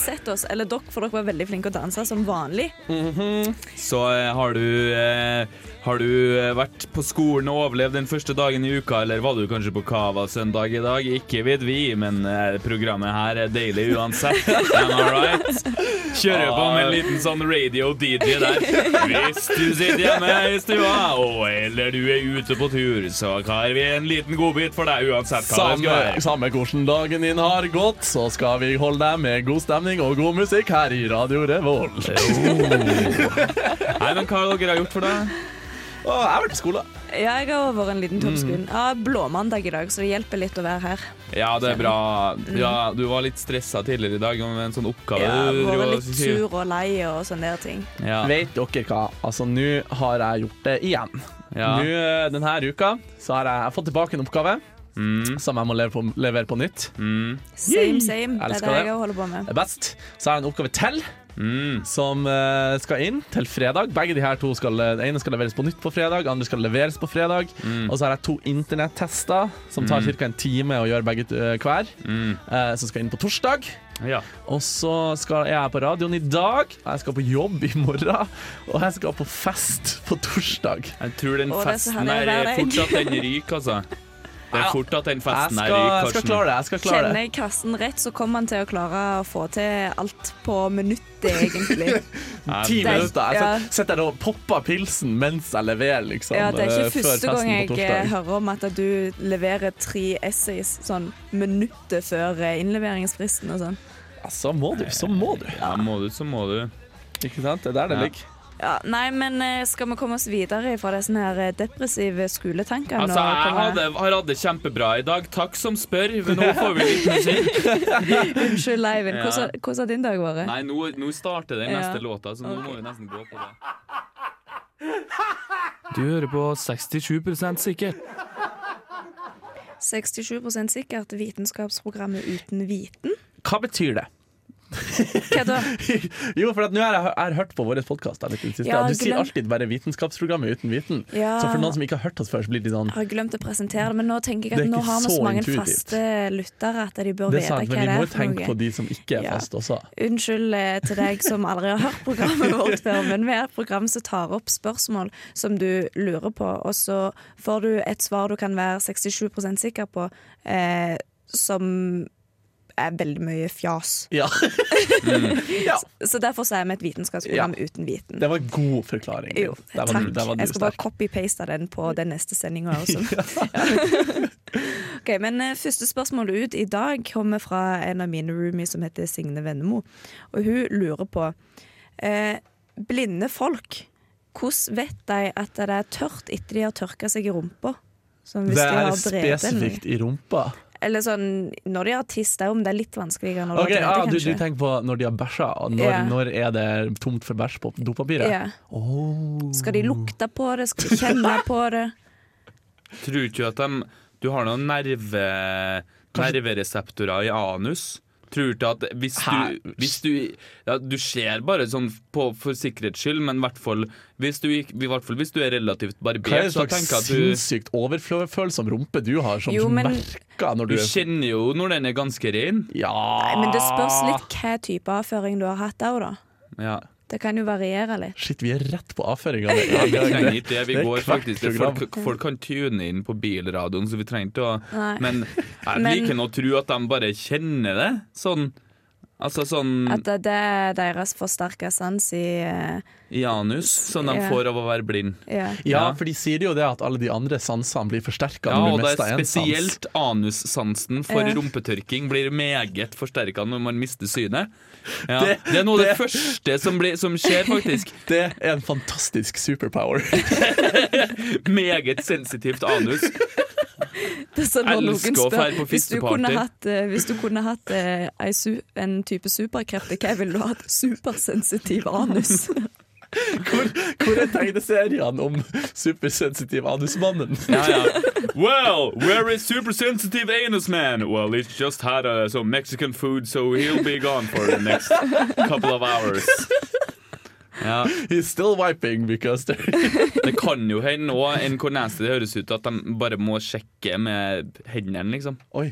Sett oss, eller dere, for dere var veldig flinke å danse som vanlig. Så eh, har du eh, Har du eh, vært på skolen og overlevd den første dagen i uka, eller var du kanskje på Cava søndag i dag? Ikke vet vi, men eh, programmet her er deilig uansett. Am I right? Kjører på med en liten sånn radio-DJ der. Hvis du sitter hjemme i stua, og eller du er ute på tur, så har vi en liten godbit for deg uansett hva det skal Samme, være. samme hvordan dagen din har gått, så skal vi holde deg med god stemning og god musikk her i Radio Revolt. Nei, men hva har dere gjort for deg? Å, jeg har vært i skole. Ja, jeg har vært en liten tur på Mm. skolen. Ja, blåmandag i dag, så det hjelper litt å være her. Ja, det er bra. Ja, du var litt stressa tidligere i dag med en sånn oppgave. Ja, du vært driver og litt sur og lei og sånne der ting. Ja. Vet dere hva? Altså, nå har jeg gjort det igjen. Ja. Nå, eh, denne uka så har jeg fått tilbake en oppgave Mm, som jeg må levere på, levere på nytt. mm, Same, same. Det er det jeg holder på med. Det best. Så har jeg en oppgave til mm. som uh, skal inn til fredag. Begge de her to skal, Den ene skal leveres på nytt på fredag, andre skal leveres på fredag. Mm. Og så har jeg to internettester som tar ca. en time å gjøre begge uh, hver. Mm. eh, som skal inn på torsdag. Ja. Og så skal jeg på radioen i dag. Jeg skal på jobb i morgen. Og jeg skal på fest på torsdag. Jeg tror den festen her er fortsatt den ryker, altså. Det er fort at den festen er i Karsten. jeg skal klare det. Jeg skal klare Kjenner jeg Karsten rett, så kommer han til å klare å få til alt på minuttet, egentlig. Ti er- minutter. Jeg ja. sitter- der og popper pilsen mens jeg leverer, liksom. Ja, det er eh, ikke første gang jeg eh, hører om at du leverer tre essays sånn minuttet før eh, innleveringsfristen og sånn. Ja, så må du, så må du. Ja, må du, så må du. Ikke sant? Det er der det Ja. ligger. Ja, nei, men eh, skal vi komme oss videre fra disse her eh, depressive skoletankene? Altså, og jeg komme- hadde, har hatt det kjempebra i dag. Takk som spør. Men nå får vi litt musikk. Unnskyld, Leivind. Ja. Hvordan, hvordan har din dag vært? Nei, nå, nå starter den Ja. neste låta, så nå må vi nesten gå på det. Du hører på 67 sikkert. 67 sikkert vitenskapsprogrammet uten viten. Hva betyr det? Jo, for nå har jeg, jeg har hørt på vår podkast. Ja, du sier alltid bare 'Vitenskapsprogrammet uten viten'. Ja. Så for noen som ikke har hørt oss før, så blir de sånn Jeg har glemt å presentere det, men nå tenker jeg at nå har vi så mange intuitivt. faste lyttere at de bør vite hva Det er men vi må tenke på de som ikke er Ja. fast også. Unnskyld eh, til deg som aldri har hørt programmet vårt før, men vi er et program som tar opp spørsmål som du lurer på, og så får du et svar du kan være 67% sikker på, eh, som er veldig mye fjas. Ja. ja. Så derfor så er vi et vitenskapsprogram uten viten. Det var en god forklaring. Jo, var takk. du- var du jeg skal bare copy-paste den på den neste sendinga. også. ok, men eh, første spørsmål ut i dag kommer fra en av mine roomies som heter Signe Vennemo. Og hun lurer på eh, Blinde folk, hvordan vet de at det er tørt etter de har tørka seg i rumpa? Som hvis Det de er spesifikt i rumpa. Eller sånn når de har tiss, det er om det er litt vanskeligere når okay, du har ah, du, du tenker på når de har bæsja, og når, yeah. når er det tomt for bæsj på dopapiret? Yeah. Oh. Skal de lukte på det? Skal de kjenne på det? Tror du ikke at de Du har noen nerve, nervereseptorer i anus? Tror du at hvis Hæ? du, hvis du ja, Du ser bare sånn på, for sikkerhets skyld, men i hvert fall hvis du, i hvert fall hvis du er relativt Hva er det så slags sinnssykt overfølsom rumpe du har, som Jo, men- merker når Du du er kjenner jo når den er ganske ren. Ja Nei, men det spørs litt hva type avføring du har hatt òg, da. Ja. Det kan jo variere litt. Shit, vi er rett på avføringa. Ja, vi trenger ikke det. Vi det går faktisk. Folk, folk kan tune inn på bilradioen, så vi trenger ikke å Nei. Men jeg liker nå å tro at de bare kjenner det. Sånn Altså sånn At det er deres forsterka sans i uh, i anus, som de Ja. får av å være blind. Ja. Ja, Ja. for de sier jo det at alle de andre sansene blir forsterka Ja, og det er spesielt anussansen for Ja. rumpetørking blir meget forsterka når man mister synet. Ja. Det- Det, er noe av det, det- første som, blir, som skjer, faktisk. Det er en fantastisk superpower. Meget sensitivt anus. Elsker å spør på fisteparty. eh, hvis du kunne hatt ei su en type superkrefter, hva ville du hatt? Supersensitiv anus. Hvor, hvor er tegneseriene om supersensitiv anusmannen? Ja, ja. Well, where is supersensitive anus man? Well, he's just had uh, some Mexican food, so he'll be gone for the next couple of hours. Ja, He's still wiping because Det kan jo hende òg, enn hvor nasty det høres ut, at de bare må sjekke med hendene, liksom. Oi,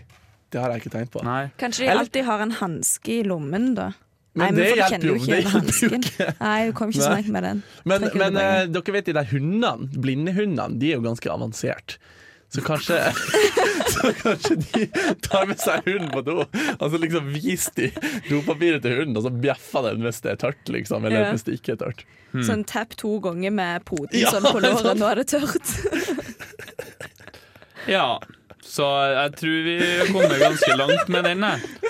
det har jeg ikke tenkt på. Nei. Kanskje de Eller- alltid har en hanske i lommen, da. Men Nei, det for hjelper kjenner jo, det ikke hjelper hansken. Nei, du kom ikke så langt med den. Men, men det eh, dere vet de der hundene, blindehundene, de er jo ganske avansert. Så kanskje, så kanskje de tar med seg hunden på do, og så liksom viser de dopapiret til hunden, og så bjeffer den hvis det er tørt, liksom. Eller Ja. hvis det ikke er tørt. Sånn tapp to ganger med poten Ja, sånn på låret. Nå er det tørt. Ja, så jeg tror vi kommer ganske langt med den.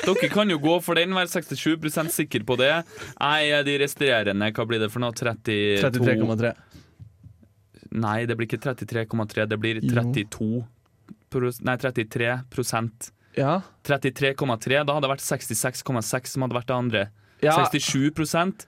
Dere kan jo gå for den, være 67% sikker på det. Jeg er de resterende, hva blir det for noe? 32 33,3. Nei, det blir ikke 33,3, det blir 32 pros- Nei, 33 prosent. Ja. 33,3, da hadde det vært 66,6 som hadde vært det andre. ja. 67 prosent.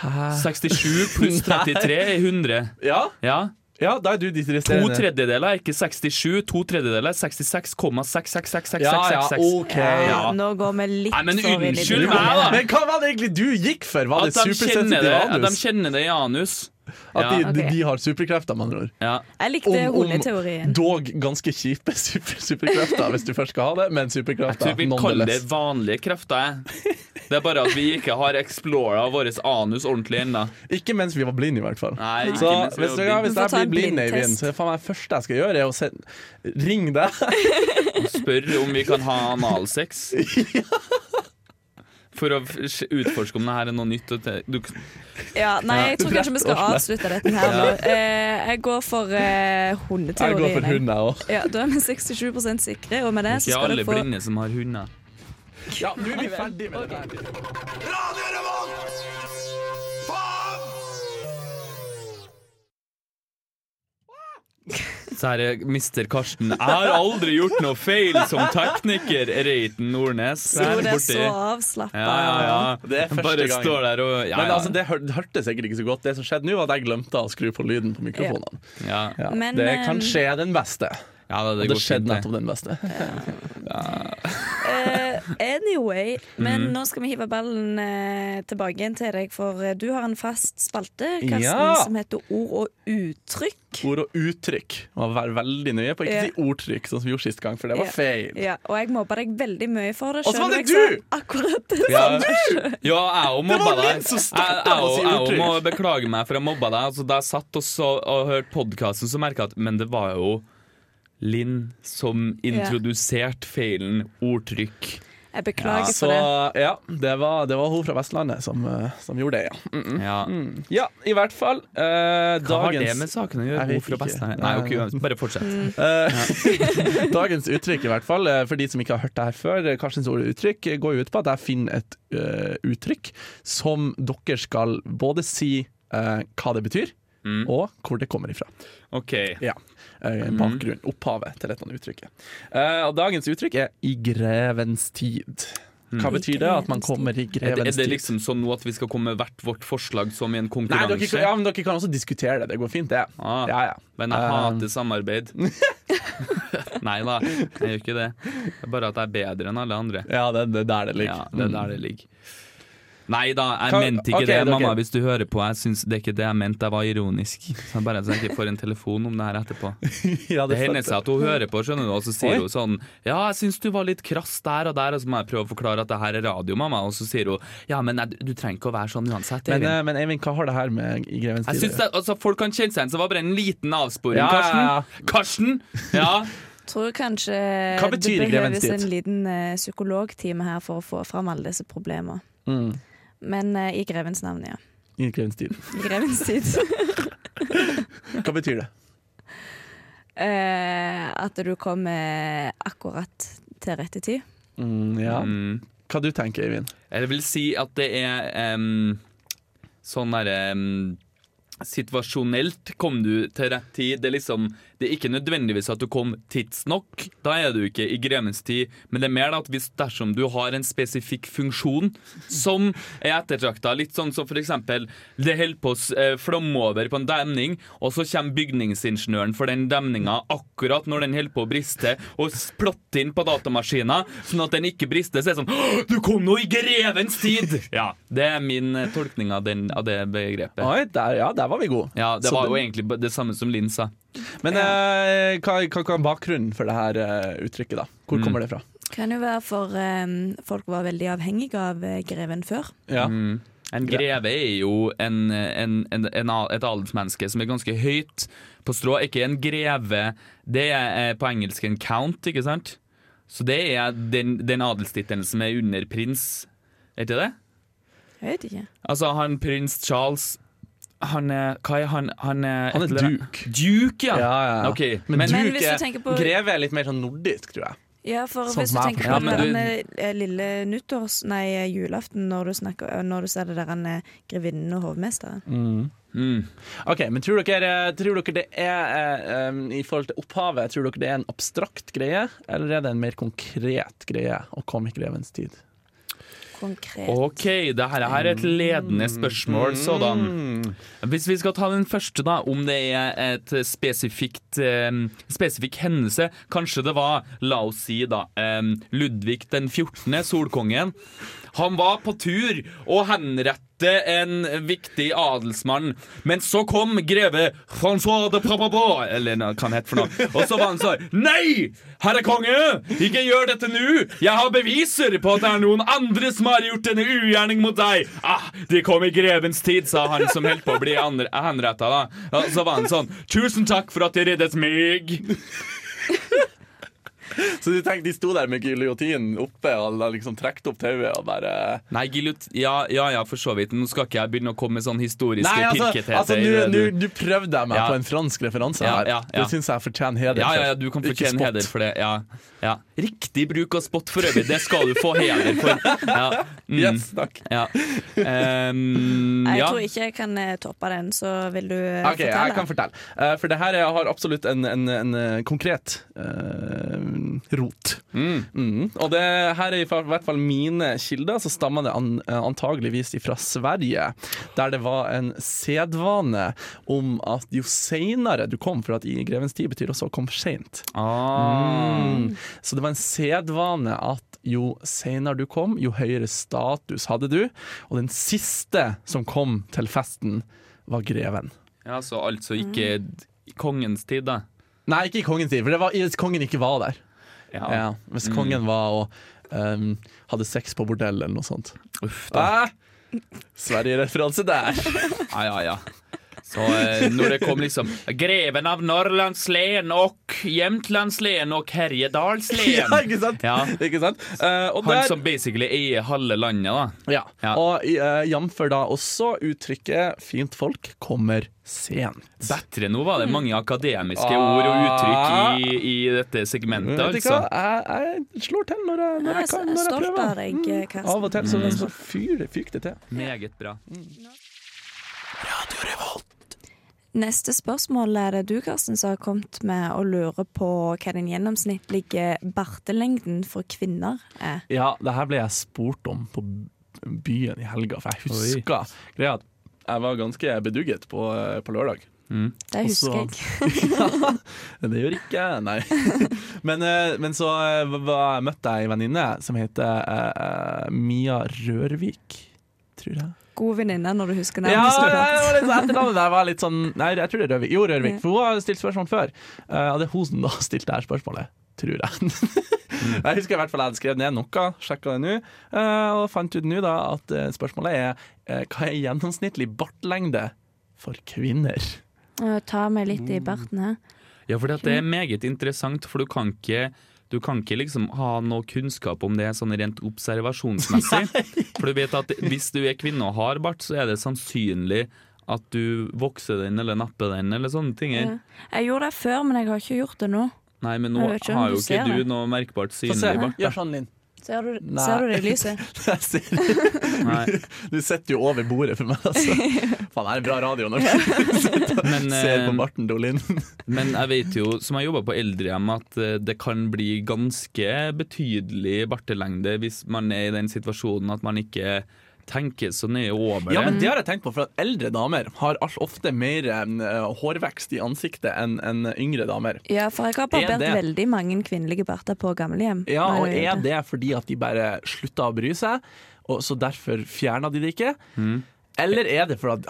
Hæ? 67 pluss 33 er 100. Ja. Ja. ja, da er du de To tredjedeler er ikke 67, to tredjedeler er 66,66666. Ja, ja, OK. Ja, Ja. Nå går vi litt Nei, men unnskyld meg, da. Men hva var det egentlig du gikk for? Var det At de kjenner supersensitiv det, at de kjenner det i anus. At de, Ja. de, de har superkrefter, med andre ord? Ja. Jeg likte Om- om- Dog ganske kjipe super, superkrefter, hvis du først skal ha det, men Jeg superkrefter tror vi kaller det vanlige krefter. jeg. Det er bare at vi ikke har explora vår anus ordentlig ennå. Ikke mens vi var blinde, i hvert fall. Nei, Så hvis, ja, hvis jeg blir blind. Eivind, så er faen meg det første jeg skal gjøre, er å se, ringe deg. Spør om vi kan ha analsex. For å utforske om det her er noe nytt. Du, Ja, nei, jeg tror kanskje vi skal avslutte dette her nå. Eh, jeg går for eh, Jeg går for hundeteorien. jeg. òg. Ja, da er vi 67 sikre, og med det så ikke skal alle dere få blinde som har hunder. Ja, nå er vi ferdig med det Radio Revolt! her er Mr. Karsten. Jeg har aldri gjort noe feil som tekniker, Reiten Nordnes. Jo, det er så avslappa. Ja, ja, ja. Det er første Bare gang. står der og ja, Men altså, det, hør, det hørtes sikkert ikke så godt. Det som skjedde nå, var at jeg glemte å skru på lyden på mikrofonene. ja. Ja, Men, det eh, kan skje den beste. ja Og det det skjedde fint. det. nettopp den beste. Eh, anyway, men Mhm. nå skal vi hive ballen uh, tilbake igjen til deg, for uh, du har en fast spalte, Karsten, Ja. som heter Ord og uttrykk. Ord og uttrykk. Må være veldig nøye på ikke Ja. si ordtrykk, sånn som vi gjorde sist gang, for det var Ja. feil. Ja, og jeg mobba deg veldig mye for det. Og så var det du! Akkurat det Ja, samme. ja jeg òg Det var mobba deg. Jeg òg- jeg må beklage meg for jeg mobba deg. Altså, da jeg satt og, så, og hørte podkasten, så merka jeg at Men det var jo Linn som introduserte feilen ordtrykk. Jeg beklager ja, for det. ja, det var, det var hun fra Vestlandet som, eh, som gjorde det, ja. Mm, Ja. mm. Ja, i hvert fall. Uh, Hva har det med saken å gjøre? Hun fra. Vestlandet? Nei, okay, bare fortsett. Eh, Dagens uttrykk, i hvert fall, for de som ikke har hørt det her før, Karstens ord uttrykk, går ut på at jeg finner et uh, uttrykk som dere skal både si hva det betyr, Mm. og hvor det kommer ifra. OK. Ja. Eh, bakgrunn, opphavet til dette uttrykket. Eh, og dagens uttrykk er 'i grevens tid'. Hva betyr det? At man kommer i grevens tid? er det liksom sånn nå at vi skal komme med hvert vårt forslag som i en Nei, konkurranse? dere, ja, men dere kan også diskutere det. Det går fint, det. Ah, Ja, ja. Men jeg Eh, hater samarbeid. Nei da, jeg gjør ikke det. Det er bare at jeg er bedre enn alle andre. Ja, det, det er der det ligger. Ja, det er der det ligger. Nei da, jeg mente ikke okay, det, mamma, hvis du hører på. Jeg synes Det er ikke det jeg mente, jeg var ironisk. Så jeg bare så jeg ikke får en telefon om det her etterpå. Ja, Det hender seg at hun hører på, skjønner du, og så sier Oi. hun sånn Ja, jeg syns du var litt krass der og der, og så må jeg prøve å forklare at det her er radio, mamma, og så sier hun Ja, men nei, du trenger ikke å være sånn uansett. Eivind. Men, men Eivind, hva har det her med i grevens Jeg tid synes det, altså, Folk kan kjenne seg igjen, så det var bare en liten avsporing. Ja, ja, ja. Karsten! Karsten! Ja, Tror kanskje det behøves en liten uh, psykologtime her for å få fram alle disse problemene. Mm. Men eh, i grevens navn, ja. I grevens tid. I grevens tid. Hva betyr det? Eh, at du kommer akkurat til rette tid. Mm, ja. Mm. Hva du tenker Eivind? Jeg vil si at det er um, sånn derre um, Situasjonelt kom du til rett tid. Det er liksom Det er ikke nødvendigvis at du kom tidsnok. Da er du ikke i grevens tid. Men det er mer at hvis dersom du har en spesifikk funksjon som er ettertrakta, litt sånn som eksempel det holder på å eh, flomme over på en demning, og så kommer bygningsingeniøren for den demninga akkurat når den holder på å briste, og plotter inn på datamaskina, sånn at den ikke brister, så er det sånn Du kom nå i grevens tid! Ja, Det er min eh, tolkning av, den, av det begrepet. Oi, der, ja, der var vi gode. Ja, Det Så var jo egentlig det samme som Linn sa. Men eh, hva, hva, hva er bakgrunnen for det her eh, uttrykket, da? Hvor Mm. kommer det fra? Kan jo være for um, folk var veldig avhengige av eh, greven før. Ja. Mm. En greve er jo en, en, en, en, et adelsmenneske som er ganske høyt på strå. Ikke en greve, det er på engelsk en count, ikke sant? Så det er den, den adelstittelen som er under prins. Er ikke det? Jeg vet ikke. Altså, han prins Charles Han er Hva er han? Han er, Han er duke. Duke, ja. Ja, ja, Okay. Men, men- Men duke på- Greve er litt mer sånn nordisk, tror jeg. Ja, for Sånn hvis du tenker på men den du- eh, lille nyttårs... Nei, julaften, når du, snakker, når du ser det der han er grevinnen og hovmesteren. Mm. Ok, men tror dere, tror dere det er um, I forhold til opphavet, tror dere det er en abstrakt greie, eller er det en mer konkret greie å komme i grevens tid? Konkret. OK, det her er et ledende spørsmål, sådan. Mm. Hvis vi skal ta den første, da, om det er et spesifikt eh, spesifikk hendelse Kanskje det var, la oss si, da, eh, Ludvig den 14., solkongen. Han var på tur og henrette en viktig adelsmann, men så kom greve Francois de Prababa, eller hva han het for noe, og så var han sånn Nei! Herre konge! Ikke gjør dette nå! Jeg har beviser på at det er noen andre som har gjort denne ugjerning mot deg! Ah, de kom i grevens tid, sa han som holdt på å bli henretta. da. Og så var han sånn Tusen takk for at de reddet meg! Så du tenkte, de sto der med giljotinen oppe og liksom trekte opp tauet og bare Nei, giljot... Ja, ja, ja, for så vidt. Nå skal ikke jeg begynne å komme med sånn historiske Nei, altså, pirketheter. altså nå du- prøvde jeg meg Ja. på en fransk referanse Ja, her. ja, ja. Det syns jeg fortjener heder. Ja, ja, du kan fortjene heder for det. Ja, ja. Riktig bruk av spott for øvrig, det skal du få heder for. Ja. Mm. Yes, takk. Ja. Ehm, Nei, jeg tror ikke jeg kan eh, toppe den, så vil du okay, Ok, fortelle? jeg kan fortelle. Eh, for det her er- har absolutt en, en, en eh, konkret eh, rot. Mm. Mm. Og det her er i hvert fall mine kilder, så stammer det an, eh, antageligvis fra Sverige. Der det var en sedvane om at jo seinere du kom, for at i grevens tid betyr også å komme seint. Ah. Mm. Så det var en sedvane at jo seinere du kom, jo høyere status hadde du. Og den siste som kom til festen, var greven. Ja, så altså ikke i kongens tid, da. Nei, ikke i kongens tid, for det var kongen ikke var der. Ja. Ja, hvis kongen var og um, hadde sex på bordell eller noe sånt. Uff da. Ah! Sverige-referanse der. Ja, ja, ja. Så eh, når det kom liksom Greven av Norrlandslen og Jämtlandslen og Herjedalslen. ja, ikke sant? Ja. Ikke sant? Uh, og Han der, som basically eier halve landet, da. ja. Ja. Og uh, jf. da også uttrykket 'fint folk kommer sent'. Bedre nå var det mange akademiske mm. ord og uttrykk i, i dette segmentet, Vet du altså. hva? Jeg, jeg slår til når jeg, når Jeg jeg kan. Når jeg stolt prøver. av deg, Mm. Karsten. Av og til så, Mm. så fyr, fyker det til. Meget bra. Neste spørsmål er det du, Karsten, som har kommet med og lurer på hva den gjennomsnittlige bartelengden for kvinner er. Ja, det her ble jeg spurt om på byen i helga, for jeg husker greia at jeg var ganske bedugget på, på lørdag. Det husker jeg. ja, det gjør ikke Nei. Men, eh, men så eh, møtte jeg ei venninne som heter eh, eh, Mia Rørvik, tror jeg. God venninne når du husker Ja, navnet. Ja, ja, sånn- etternavnet der var litt sånn Nei, jeg tror det er Røvik. Jo, Rørvik. For hun har stilt spørsmål før. Eh, og det er hun som da stilte det her spørsmålet. Tror jeg. jeg husker i hvert fall jeg hadde skrevet ned noe, sjekka det nå, eh, og fant ut nå da at eh, spørsmålet er hva er gjennomsnittlig bartlengde for kvinner? Ta meg litt i barten her. Ja, for det er meget interessant, for du kan ikke du kan ikke liksom ha noe kunnskap om det sånn rent observasjonsmessig. For du vet at hvis du er kvinne og har bart, så er det sannsynlig at du vokser den eller napper den eller sånne ting. Ja. Jeg gjorde det før, men jeg har ikke gjort det nå. Nei, men nå har jo ikke du det. noe merkbart synlig bart. Gjør sånn, Linn. Ser du, ser du det i lyset? Nei, ser- Du sitter jo over bordet for meg, altså. Faen, det er bra radio når du sitter Men, ser på Marten Dolin. Men jeg vet jo, som har jobba på eldrehjem, at eh, det kan bli ganske betydelig bartelengde hvis man er i den situasjonen at man ikke tenker så ned over Ja, men det har jeg tenkt på, for at eldre damer har ofte mer eh, hårvekst i ansiktet enn en yngre damer. Ja, for jeg har Er barbert det- veldig mange kvinnelige barter på gamlehjem. Ja, og er det fordi at de bare slutta å bry seg, og så derfor fjerna de det ikke? Eller er det for at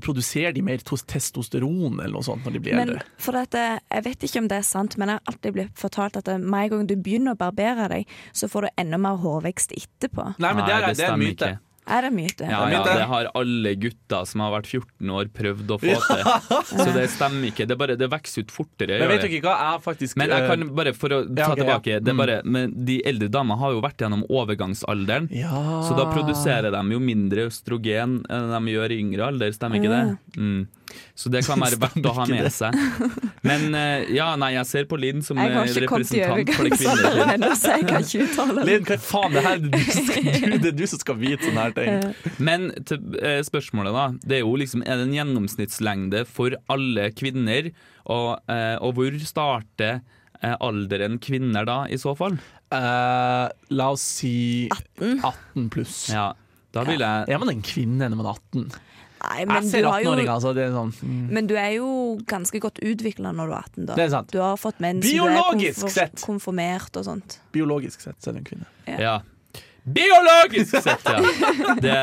produserer de mer testosteron eller noe sånt når de blir Men eldre? for at, eh, Jeg vet ikke om det er sant, men jeg har alltid blitt fortalt at eh, med en gang du begynner å barbere deg, så får du enda mer hårvekst etterpå. Nei, men det er, det er myte. Er det myte? Ja, ja, det har alle gutter som har vært 14 år prøvd å få til. Så det stemmer ikke. Det, bare, det vokser ut fortere. Men vet dere hva, jeg faktisk Men jeg eh, kan bare for å Ja, ta ok, ja. tilbake det er Mm. bare, men De eldre damene har jo vært gjennom overgangsalderen. ja. Så da produserer de jo mindre østrogen enn de gjør i yngre alder, stemmer ikke det? Mm. Så det kan være verdt å ha med seg. Men eh, ja, nei, jeg ser på Linn som eh, representant for det kvinnelige. Linn, hva faen, det her er du, det er du som skal vite sånne her ting. Men til eh, spørsmålet, da. Det er jo liksom Er det en gjennomsnittslengde for alle kvinner? Og, eh, og hvor starter alderen kvinner da, i så fall? Uh, la oss si 18? 18 pluss. Ja, da vil jeg Er man en kvinne når man er 18? Nei, men Jeg du, ser 18-åringer, jo, altså. Det er sånn mm. men du er jo ganske godt utvikla når du er 18, da. Det er sant. Du har fått mens, Biologisk du er sett. konfirmert og sånt. Biologisk sett så er du en kvinne. Ja. Biologisk sett, ja! Det,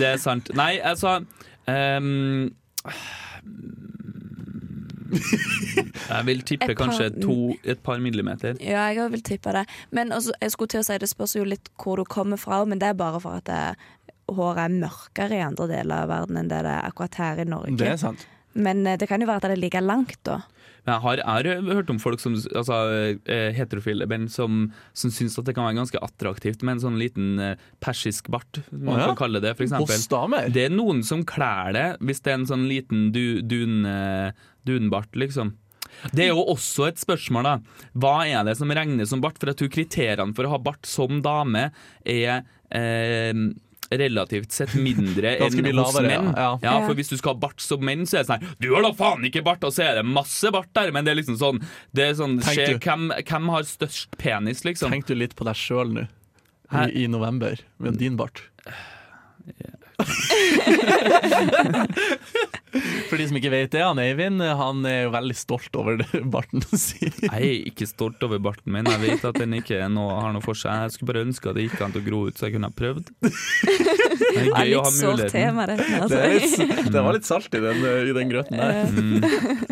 det er sant. Nei, altså um, Jeg vil tippe Et par- kanskje to, et par millimeter. Ja, jeg vil tippe det. Men også, jeg skulle til å si det spørs jo litt hvor du kommer fra, men det er bare for at det, håret er mørkere i andre deler av verden enn det det er akkurat her i Norge. Det er sant. Men eh, det kan jo være at det er like langt, da. Men jeg har, jeg har hørt om folk som altså, eh, heterofile menn som, som syns at det kan være ganske attraktivt med en sånn liten eh, persisk bart, man Å ja. kan kalle det, for eksempel. Det er noen som klær det, hvis det er en sånn liten du, dun, eh, dunbart, liksom. Det er jo også et spørsmål, da. Hva er det som regnes som bart? For jeg tror kriteriene for å ha bart som dame er eh, relativt sett mindre enn hos menn. Ja. Ja, for hvis du skal ha bart som menn, så er det sånn her, Du har da faen ikke bart! Og så er det masse bart der, men det er liksom sånn Det er sånn skje, hvem, hvem har størst penis, liksom? Tenk du litt på deg sjøl nå, i, i november, med din bart. For de som ikke vet det, han Eivind han er jo veldig stolt over barten sin. Jeg er ikke stolt over barten min. Jeg vet at den ikke noe, har noe for seg. Jeg skulle bare ønske at det gikk an å gro ut, så jeg kunne ha prøvd. Det er Det er gøy å ha litt sårt muligheten. tema, dette. Det, litt, det var litt salt i den, i den grøten der. Mm.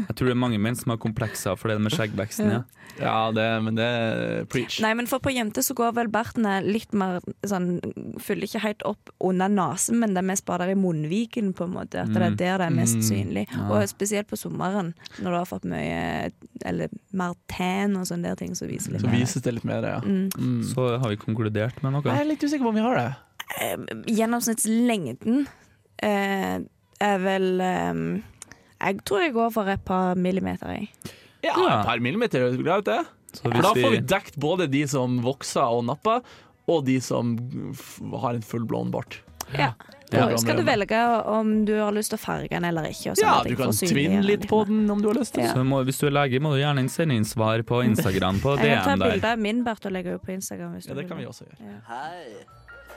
Jeg tror det er mange menn som har komplekser for det med skjeggveksten. Ja. Ja, det, men det er preach. Nei, men for på jenter så går vel bartene litt mer sånn Fyller ikke helt opp under nesen, men det er mest bare der i munnviken, på en måte. At det er der det er mest Mm. synlig. Ja. Og spesielt på sommeren, når du har fått mye Eller mer tan og sånne der ting, så viser litt Så vises det litt mer, ja. Mm. Mm. Så har vi konkludert med noe. Jeg er litt usikker på om vi har det. Eh, Gjennomsnittslengden eh, er vel eh, Jeg tror jeg går for et par millimeter, jeg. Ja, Ja. et par millimeter er greit, det. Så For da får vi dekt både de som vokser og napper, og de som har en fullblond bart. Ja. Ja. skal du velge om du har lyst til å farge den eller ikke. Og Ja, du kan tvinne litt på den om du har lyst til. Ja. så må, hvis du er lege, må du gjerne sende inn svar på Instagram på Jeg kan ta bilde av min bart og legge ut på Instagram. Hvis Ja, det kan vi også gjøre. Hei.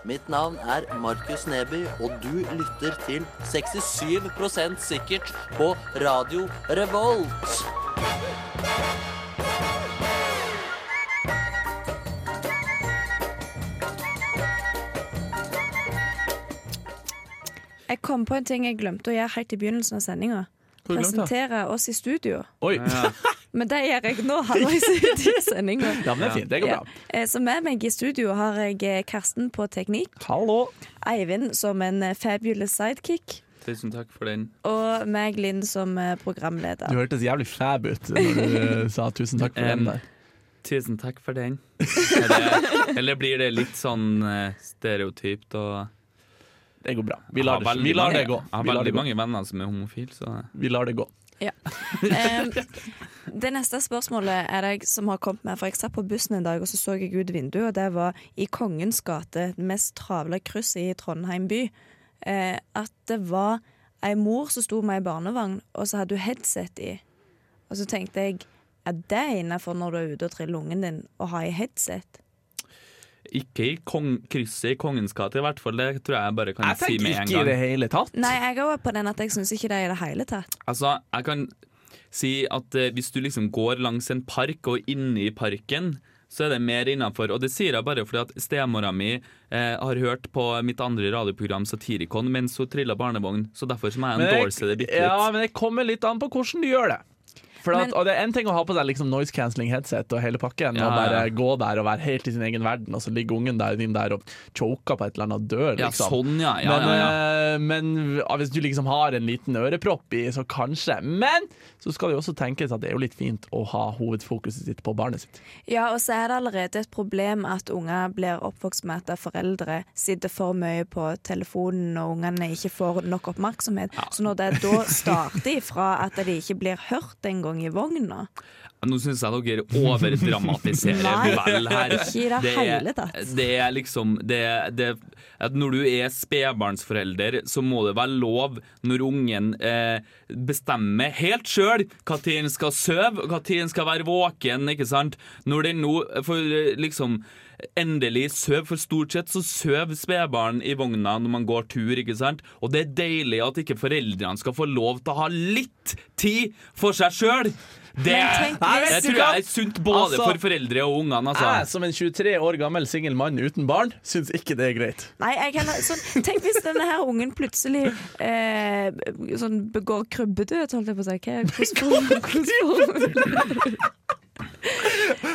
Mitt navn er Markus Neby, og du lytter til 67% sikkert på Radio Revolt. Jeg kom på en ting jeg glemte å gjøre helt i begynnelsen av sendinga. Presentere oss i studio. Oi. Ja. Men det gjør jeg nå halvveis ut i sendinga. Ja, men det er fint. Det går bra. Ja. Så med meg i studio har jeg eh, Karsten på teknikk, Hallo. Eivind som en eh, fabulous sidekick, Tusen takk for den. Og meg, Linn, som eh, programleder. Du hørtes jævlig fab ut når du eh, sa tusen takk for den der. Tusen takk for den. Eller, eller blir det litt sånn eh, stereotypt og Det går bra. Vi lar det, vi lar det gå. Jeg har veldig mange venner som er homofile, så Vi lar det gå. Em, det neste spørsmålet er det som har kommet med. For jeg satt på bussen en dag og så så jeg ut vinduet, og det var i Kongens gate, det mest travle krysset i Trondheim by. Eh, at det var ei mor som sto med ei barnevogn, og så hadde hun headset i. Og så tenkte jeg er det innafor når du er ute og triller ungen din, å ha i headset? Ikke i kong, krysset i Kongens gate, i hvert fall. Det tror jeg bare kan Jeg si med en gang. Jeg tenker ikke i det hele tatt. Nei, jeg er på den at jeg syns ikke det er i det hele tatt. Altså, jeg kan si at eh, hvis du liksom går langs en park og inne i parken, så er det mer innafor. Og det sier jeg bare fordi at stemora mi eh, har hørt på mitt andre radioprogram Satirikon mens hun trilla barnevogn, så derfor så må jeg- endorse det bitte litt. Ja, men det kommer litt an på hvordan du gjør det. For at, Men- og Det er en ting å ha på seg liksom noise cancelling headset og hele pakken, Ja, og bare ja. gå der og være helt i sin egen verden, og så ligger ungen der, din der og choker på et eller annet dør, Ja, liksom. sånn, ja. ja, men, ja, ja. eh, men ja, hvis du liksom har en liten ørepropp i, så kanskje. Men så skal det jo også tenkes at det er jo litt fint å ha hovedfokuset sitt på barnet sitt. Ja, og så er det allerede et problem at unger blir oppvokst med at foreldre sitter for mye på telefonen og ungene ikke får nok oppmerksomhet. Så når det da starter ifra at de ikke blir hørt engang i vogna Nå syns jeg dere overdramatiserer vel her. ikke i det er- hele tatt. Det er liksom det, det, Når du er spedbarnsforelder, så må det være lov når ungen eh, bestemmer helt sjøl når den skal sove, når den skal være våken. ikke sant? Når den nå noe, for liksom endelig søv, for stort sett så søv spedbarn i vogna når man går tur, ikke sant? Og det er deilig at ikke foreldrene skal få lov til å ha litt tid for seg sjøl. Det jeg tror jeg er sunt både Altså, for foreldre og ungene. Jeg Altså. som en 23 år gammel singel mann uten barn syns ikke det er greit. Nei, jeg kan, sånn, Tenk hvis denne her ungen plutselig eh, sånn begår krybbedød, holdt jeg på å si. Hvordan hvordan- Ah,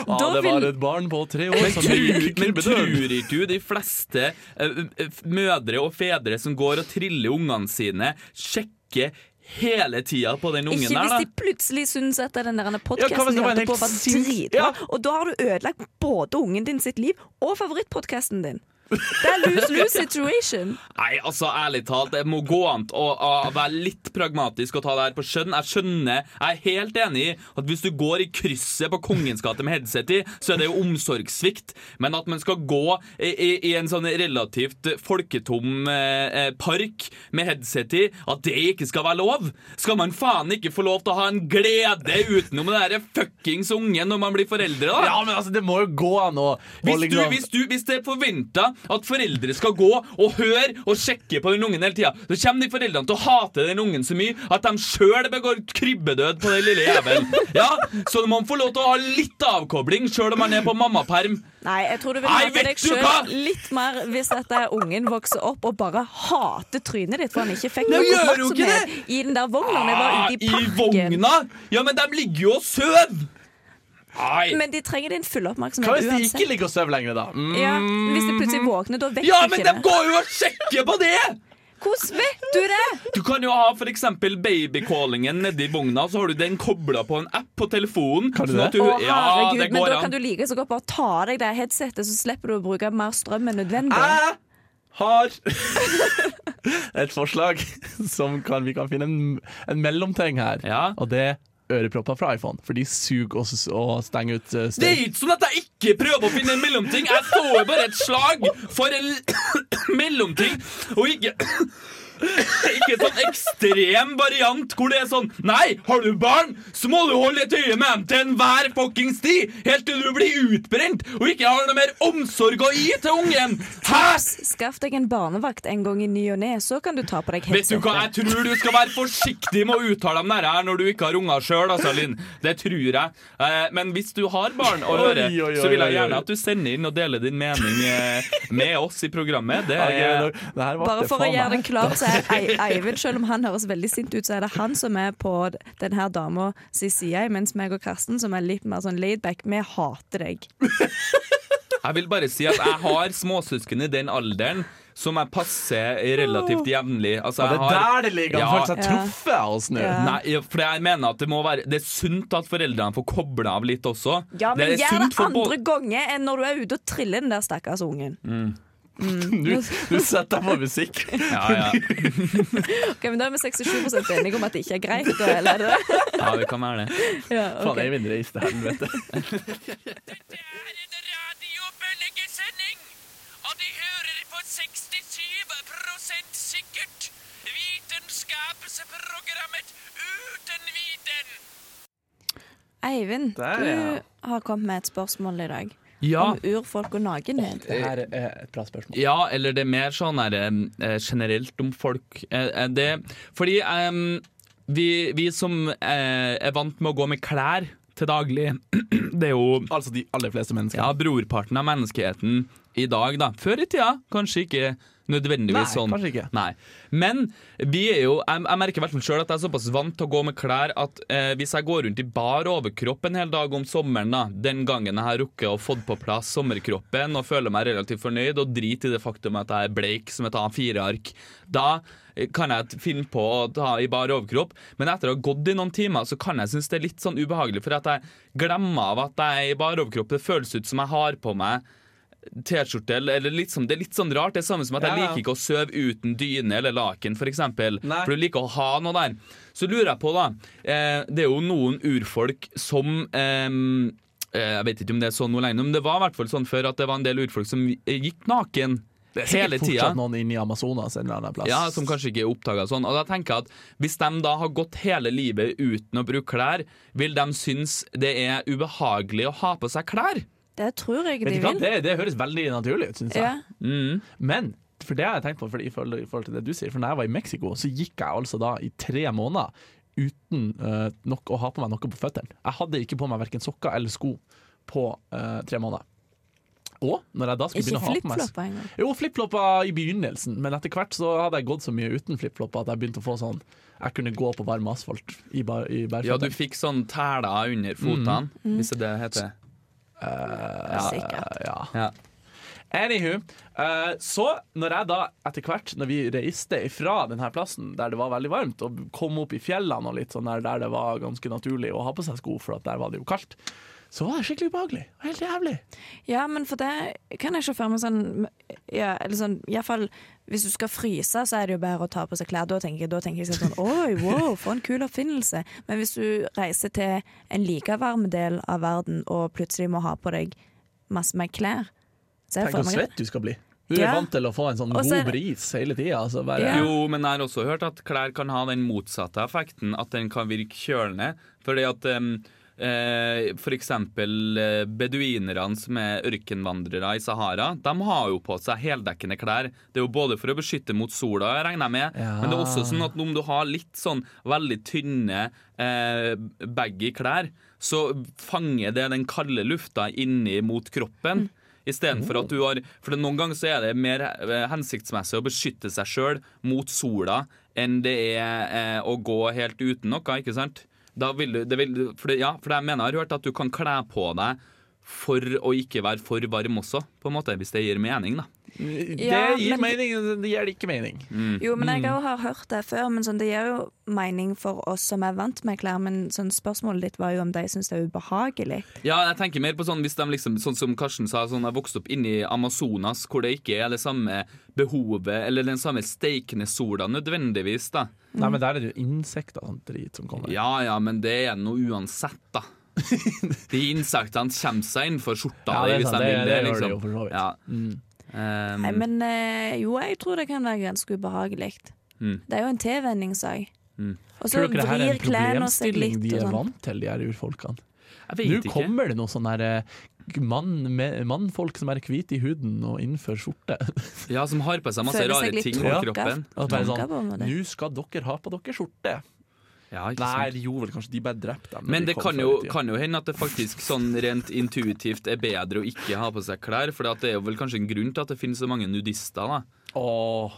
Da det var et barn på tre år Men som tror, gikk men tror ikke du de fleste eh, eh, mødre og fedre som går og triller ungene sine, sjekker hele tida på den ungen der. Ikke hvis de plutselig syns at den der Ja, podkasten på, var dritbra. Ja. Og da har du ødelagt både ungen din sitt liv og favorittpodkasten din. Det er lose-lose situation. Nei, altså ærlig talt, det må gå an å, å være litt pragmatisk og ta det her på skjønn. Jeg skjønner, jeg er helt enig i at hvis du går i krysset på Kongens gate med headset i, så er det jo omsorgssvikt. Men at man skal gå i, i, i en sånn relativt folketom eh, park med headset i, at det ikke skal være lov? Skal man faen ikke få lov til å ha en glede utenom den derre fuckings ungen når man blir foreldre, da? Ja, men altså, det må jo gå an å, Hvis, du, liksom hvis, du, hvis det er forventa at foreldre skal gå og høre og sjekke på den ungen hele tida, så kommer de foreldrene til å hate den ungen så mye at de sjøl begår krybbedød på den lille jævelen. Ja, så man får lov til å ha litt avkobling sjøl om man er på mammaperm. Nei, jeg tror du vil hate deg sjøl litt mer hvis dette ungen vokser opp og bare hater trynet ditt for han ikke fikk noe oppmerksomhet i den der vogna når jeg var ute i parken. I vogna? Ja, men de ligger jo og sover! Nei. Men de trenger din fulle Hva oppmerksomhet hvis de uansett. ikke ligger og sover lenger, da? Mm. Ja, hvis de plutselig våkner, da vet Ja, du men ikke de det. går jo og sjekker på det! Hvordan vet du det? Du kan jo ha for eksempel babycallingen nedi vogna, så har du den kobla på en app på telefonen. Kan du sånn at det? Å, ja, herregud, det men går da kan du like så godt bare ta av deg det headsetet, så slipper du å bruke mer strøm enn nødvendig. Jeg har et forslag som kan, vi kan finne en, en mellomting her. Ja. Og det er ørepropper fra iPhone, for de suger og, og stenger ut støy. Det er ikke som at jeg ikke prøver å finne en mellomting. Jeg får bare et slag for en mellomting, og ikke Ikke sånn ekstrem variant hvor det er sånn Nei, har du barn, så må du holde et øye med dem til enhver fuckings tid, helt til du blir utbrent og ikke har noe mer omsorg å gi til ungen. Hæ? Skaff deg en barnevakt en gang i ny og ne, så kan du ta på deg Vet du hva, jeg tror du skal være forsiktig med å uttale om der her når du ikke har unger sjøl, altså, Linn. Det tror jeg. Eh, Men hvis du har barn å oi, så vil jeg gjerne at du sender inn og deler din mening eh, med oss i programmet. Det er Bare for å gjøre den det klart, så er Eivind, selv om han høres veldig sint ut, så er det han som er på denne dama sin side, mens meg og Karsten, som er litt mer sånn laidback, vi hater deg. Jeg vil bare si at jeg har småsøsken i den alderen som jeg passer relativt jevnlig. Altså, det er har- der det ligger! Han Ja. føler seg Ja. truffet av oss nå. Ja. Nei, for jeg mener at det må være Det er sunt at foreldrene får koble av litt også. Ja, men det er gjør sunt det andre ganger enn når du er ute og triller den der stakkars ungen. Du, du setter på musikk. Ja, ja. Ok, men Da er vi 67 enige om at det ikke er greit, da, eller er det det? ja, vi kan være det. Ja, Faen, jeg vinner reis til helvete. Dette er en radiobølgesending, og de hører på 67 sikkert. Vitenskapsprogrammet Uten viten. Eivind, Der, du har kommet med et spørsmål i dag. Ja, Om urfolk og nakenhet. Det her er et bra spørsmål. ja, eller det er mer sånn her, eh, generelt om folk. Eh, eh, det, fordi um, vi, vi som er vant med å gå med klær til daglig, det er jo Altså de aller fleste mennesker. ja, brorparten av menneskeheten i dag, da. Før i tida, kanskje ikke nødvendigvis Nei, sånn. kanskje ikke. Nei. Men vi er jo Jeg, jeg merker hvert selv at jeg er såpass vant til å gå med klær at eh, hvis jeg går rundt i bar overkropp en hel dag om sommeren, da, den gangen jeg har rukket å fått på plass sommerkroppen og føler meg relativt fornøyd, og driter i det faktum at jeg er bleik som et A4-ark, da eh, kan jeg finne på å ta i bar overkropp, men etter å ha gått i noen timer, så kan jeg synes det er litt sånn ubehagelig, for at jeg glemmer av at jeg er i bar overkropp. Det føles ut som jeg har på meg T-skjorte, eller litt sånn, det er litt sånn rart. Det er samme som at Ja, jeg liker ikke å sove uten dyne eller laken, f.eks. For, eksempel, for du liker å ha noe der. Så lurer jeg på, da eh, Det er jo noen urfolk som eh, eh, Jeg vet ikke om det er sånn nå lenger, men det var i hvert fall sånn før at det var en del urfolk som gikk naken Det er hele sikkert tida. fortsatt noen inne i Amazonas en eller annen plass. Ja, Som kanskje ikke er oppdaga sånn. Og da tenker jeg at Hvis de da har gått hele livet uten å bruke klær, vil de synes det er ubehagelig å ha på seg klær? Det tror jeg de vil. Det, det høres veldig naturlig ut, syns jeg. Ja. Mm. Men for det har jeg tenkt på for, i, forhold, til det du sier. For når jeg var i Mexico, så gikk jeg altså da i tre måneder uten uh, nok å ha på meg noe på føttene. Jeg hadde ikke på meg verken sokker eller sko på uh, tre måneder. Og når jeg da skulle begynne å ha på meg flipflopper engang. Jo, flipflopper i begynnelsen, men etter hvert så hadde jeg gått så mye uten flipflopper at jeg begynte å få sånn Jeg kunne gå på varm asfalt i, bar, i Ja, du fikk sånn tæler under fotene, hvis det heter det det heter. Sikkert. ja. Ja. Anywho, eh, så når jeg da etter hvert, når vi reiste ifra denne plassen der det var veldig varmt, og kom opp i fjellene og litt sånn der, der det var ganske naturlig å ha på seg sko, for at der var det jo kaldt, så var det skikkelig ubehagelig. Helt jævlig. Ja, men for det kan jeg se for meg sånn ja, eller sånn, i hvert fall, Hvis du skal fryse, så er det jo bare å ta på seg klær. Da tenker, jeg- da tenker jeg sånn Oi, wow, for en kul oppfinnelse. Men hvis du reiser til en like varm del av verden og plutselig må ha på deg masse mer klær så Tenk hvor svett du skal bli. Du er Ja. vant til å få en sånn Også, god bris hele tida. Altså Ja. Jo, men jeg har også hørt at klær kan ha den motsatte effekten, at den kan virke kjølende. Fordi at um, eh, for eksempel eh, beduinerne som er ørkenvandrere i Sahara, de har jo på seg heldekkende klær. Det er jo både for å beskytte mot sola, regner jeg med, Ja. men det er også sånn at om du har litt sånn veldig tynne eh, baggy klær, så fanger det den kalde lufta inni mot kroppen. Istedenfor at du har For noen ganger så er det mer eh, hensiktsmessig å beskytte seg sjøl mot sola enn det er eh, å gå helt uten noe, ikke sant? Da vil du, det vil, for, det, ja, for jeg mener jeg har hørt at du kan kle på deg for å ikke være for varm også, på en måte, hvis det gir mening, da. Det Ja, gir men- mening, det gir ikke mening. Jo, men jeg har har hørt det før, men sånn, det gir jo mening for oss som er vant med klær. Men sånn, spørsmålet ditt var jo om de syns det er ubehagelig. Ja, jeg tenker mer på sånn hvis de liksom, sånn som Karsten sa, sånn har vokst opp inni Amazonas, hvor det ikke er det samme behovet, eller den samme steikende sola nødvendigvis, da. Nei, men der er det jo insekter og sånn drit som kommer. Ja ja, men det er noe uansett, da. De insektene kommer seg innenfor skjorta Ja, det hvis de det- vil det det, gjør det liksom. jo for så vidt. Ja. Mm. Um, Nei, men eh, jo, jeg tror det kan være ganske ubehagelig. Mm. Det er jo en tilvenningssak. Mm. Og så vrir Tror dere det her er en problemstilling de er sånn. vant til, de her urfolkene? jeg vet Nå ikke. kommer det noe sånn her eh, mann, mannfolk som er hvite i huden og innenfor skjorte. Ja, som har på seg masse Føler rare ting på kroppen. Ja, sånn. Nå skal dere ha på dere skjorte. Ja, Nei, jo de gjorde vel kanskje de bare drepte dem. Men de det kan jo, kan jo hende at det faktisk sånn rent intuitivt er bedre å ikke ha på seg klær. For det er jo vel kanskje en grunn til at det finnes så mange nudister. da Åh,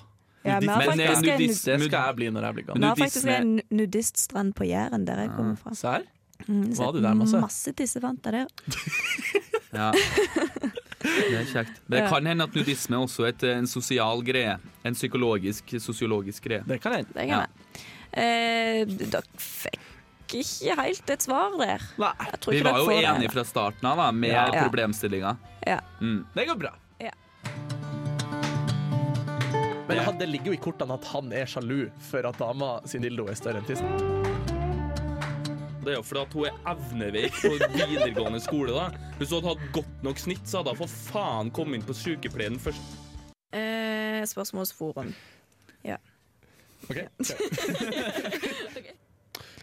Ja, vi har Men, eh, faktisk en, nudist- det skal jeg bli når jeg blir vi gammel. har faktisk en nudiststrand på Jæren, der jeg kommer fra. Serr? Mm, Var du der masse? Masse tissevanter der. Ja. Det er kjekt. Det kan hende at nudisme er også et, en sosial greie. En psykologisk, sosiologisk greie. Det kan hende. Ja. Eh, dere fikk ikke helt et svar der. Nei, Vi var jo enige fra starten av da, med Ja. problemstillinga. Ja. Mm. det går bra. Ja. Men han- det ligger jo i kortene at han er sjalu for at dama sin dildo er større enn tissen. Det er jo fordi at hun er evneveik på videregående skole. da Hvis hun hadde hatt godt nok snitt, så hadde hun for faen kommet inn på sykepleien først. Eh, spørsmålsforum.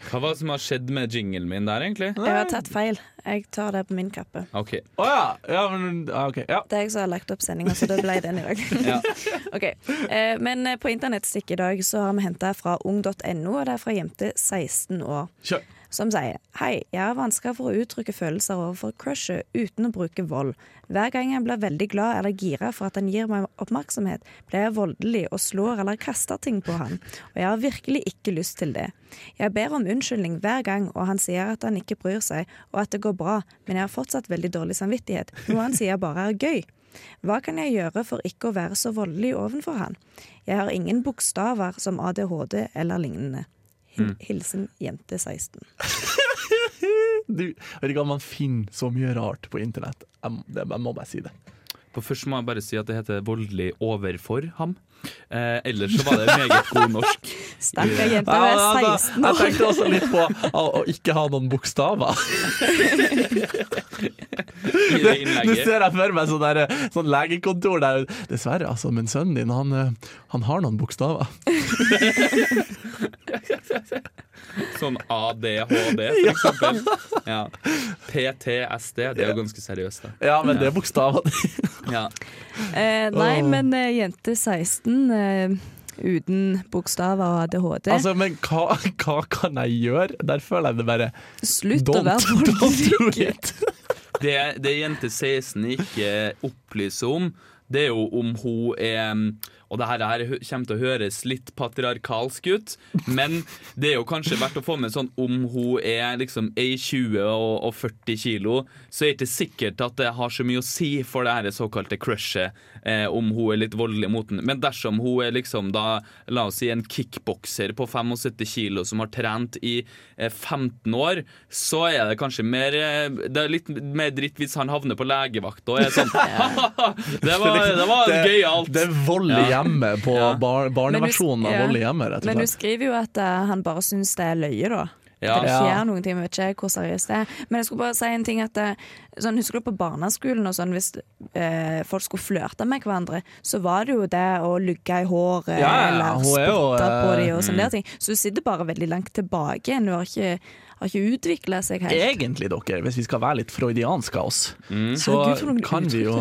Hva var det som har skjedd med jinglen min der, egentlig? Jeg har tatt feil. Jeg tar det på min kappe. OK. Å ja. ja, men, okay. Ja. Det er jeg som har lagt opp sendinga, så det ble den i dag. Ja. Ok, eh, Men eh, på internettstikk i dag så har vi henta fra ung.no, og det er fra jente 16 år. Kjør. Som sier Hei, jeg har vansker for å uttrykke følelser overfor crushet uten å bruke vold. Hver gang jeg blir veldig glad eller gira for at han gir meg oppmerksomhet, blir jeg voldelig og slår eller kaster ting på han, og jeg har virkelig ikke lyst til det. Jeg ber om unnskyldning hver gang, og han sier at han ikke bryr seg, og at det går bra, men jeg har fortsatt veldig dårlig samvittighet, noe han sier bare er gøy. Hva kan jeg gjøre for ikke å være så voldelig ovenfor han? Jeg har ingen bokstaver som ADHD eller lignende. Hil Hilsen jente 16. Du, vet ikke om man finner så mye rart på internett. Jeg, jeg må bare si det. På først må jeg bare si at det heter voldelig overfor ham. Eh, ellers så var det meget god norsk. Stakkar jente, Ja, hun er altså, 16 jeg tenkte også litt på å, å ikke ha noen bokstaver. Nå ser jeg for meg sånn, der, sånn legekontor der Dessverre, altså, men sønnen din, han, eh, han har noen bokstaver. Sånn ADHD, for eksempel. Ja. PTSD, det er jo ganske seriøst. da. Ja, men det er bokstaver. Ja. Eh, nei, men eh, jente 16 eh, uten bokstaver og ADHD. Altså, men hva, hva kan jeg gjøre? Der føler jeg det bare Slutt å være voldelig. Det, det jente 16 ikke opplyser om, det er jo om hun er Og det her, her kommer til å høres litt patriarkalsk ut, men det er jo kanskje verdt å få med sånn om hun er liksom 1,20 og, og 40 kilo, så er det ikke sikkert at det har så mye å si for det her såkalte crushet, eh, om hun er litt voldelig mot den. Men dersom hun er liksom da, la oss si en kickbokser på 75 kilo som har trent i eh, 15 år, så er det kanskje mer eh, Det er litt mer dritt hvis han havner på legevakt og er sånn «Ha-ha-ha, Det var, det var Det- gøyalt. Det det hjemmet på Ja. bar, barneversjonen Men av du- vold i hjemmet, rett Men og hun slett. skriver jo at uh, han bare syns det er løye, da. Ja. Det Ja. noen ting. Vet ikke hvor seriøst det er. Men jeg skulle bare si en ting at eh, sånn, Husker du på barneskolen og sånn, hvis eh, folk skulle flørte med hverandre, så var det jo det å lugge i håret Ja, ja, eller er spotte på eh, dem og sånne mm. ting. Så du sitter bare veldig langt tilbake. Du har ikke, har ikke utvikla seg helt. Egentlig, dere, hvis vi skal være litt freudianske av oss, så, Herregud, kan vi jo,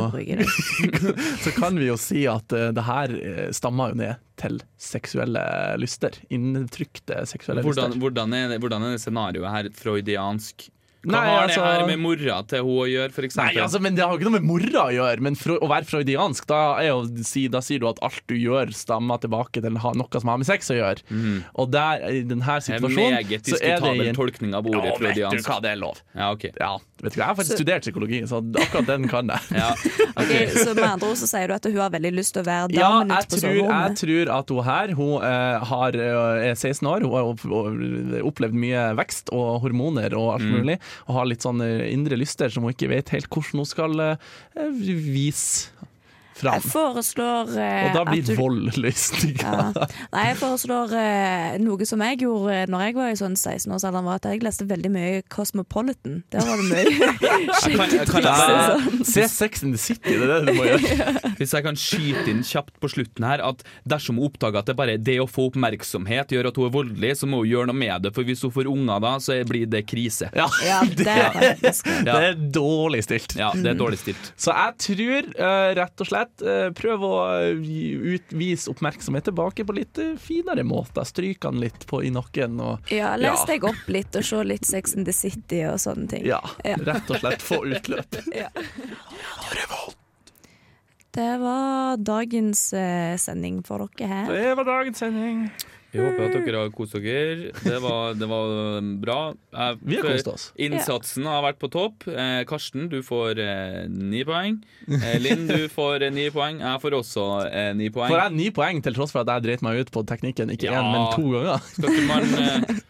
så kan vi jo si at uh, det her eh, stammer jo ned til seksuelle lyster. Inntrykte seksuelle Hvordan, lyster. hvordan, er det, hvordan er det scenarioet her freudiansk? Hva Nei, har altså- det her med mora til hun å gjøre, for Nei, altså, men Det har ikke noe med mora å gjøre. Men for å være freudiansk, da, er jo, da sier du at alt du gjør, stammer tilbake til noe som har med sex å gjøre. Og der, i denne situasjonen meget så er det diskutabel en- tolkning av ordet Ja, freudiansk. vet du hva, det er lov. Ja, okay. Ja, vet du hva, Jeg har faktisk studert psykologi, så akkurat den kan jeg. Ja. Ok, så med andre ord så sier du at hun har veldig lyst til å være damen Ja, ute på tror, jeg tror at hun her Hun uh, har, eh, er 16 år, hun har opplevd mye vekst og hormoner og alt Mm. Og har litt sånn indre lyster som hun ikke vet helt hvordan hun skal eh, vise fram. Jeg foreslår eh, Og da blir du voldløsninga. Ja. Nei, jeg foreslår eh, noe som jeg gjorde når jeg var i sånn 16-årsalderen, var at jeg leste veldig mye Cosmopolitan. Der var det mye skikkelig kan jeg, sånn. Se Sex in the City, det er det du må gjøre. hvis jeg kan skyte inn kjapt på slutten her At dersom hun oppdager at det bare er det å få oppmerksomhet gjør at hun er voldelig, så må hun gjøre noe med det. For hvis hun får unger da, så blir det krise. Ja, Ja, det er det er dårlig stilt. Ja, det er dårlig stilt. Så jeg tror uh, rett og slett eh, prøv å eh, utvise oppmerksomhet tilbake på litt eh, finere måter. Stryke han litt på i nakken og Ja, les Ja. deg opp litt og se litt Sex and the City og sånne ting. ja, Ja. rett og slett få utløp. Det var dagens sending for dere her. Det var dagens sending. Vi håper at dere har kost dere. Det var, det var bra. Jeg- Vi har kost oss. Innsatsen har vært på topp. Eh, Karsten, du får eh, ni poeng. Eh, Linn, du får eh, ni poeng. Jeg får også eh, ni poeng. Får jeg ni poeng til tross for at jeg dreit meg ut på teknikken ikke Ja. men to ganger? Man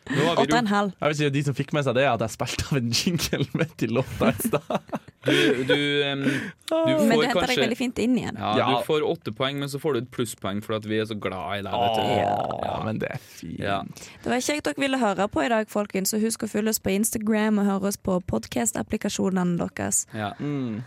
Nå har vi Åtte og en halv. Jeg vil si at De som fikk med seg det, er at jeg spilte av en jingle midt i låta i stad. Du, du, em, du Men får du henter deg veldig fint inn igjen. ja, Ja. Du får åtte poeng, men så får du et plusspoeng for at vi er så glad i deg. Vet du. Ja, men det er fint. Ja. Det var kjekt dere ville høre på i dag, folkens. Så husk å følge oss på Instagram og høre oss på podkast-applikasjonene deres. Ja. Mm.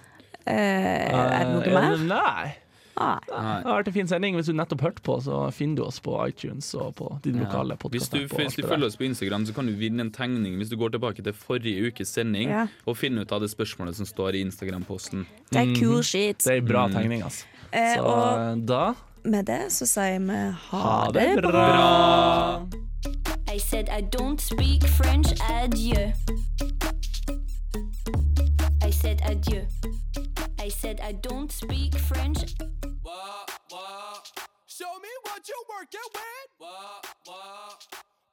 Eh, er det noe Eh, mer? Nei. Nei. Nei. Det har vært en fin sending. Hvis du nettopp hørte på, så finner du oss på iTunes og på din lokale Hvis du, hvis du følger oss på Instagram, så kan du vinne en tegning hvis du går tilbake til forrige ukes sending Ja. og finner ut av det spørsmålet som står i Instagram-posten. Det er cool shit. Det er en bra Mm. tegning, altså. Eh, Så og da med det så sier vi ha, ha det det bra. bra. I said I don't speak French, adieu. I said adieu. I said I don't speak French. What, what? Show me what you working with. What, what?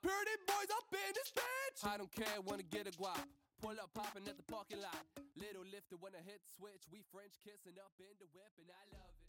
Pretty boys up in this bitch. I don't care, wanna get a guap. Pull up popping at the parking lot. Little lifter when I hit switch. We French kissing up in the whip, and I love it.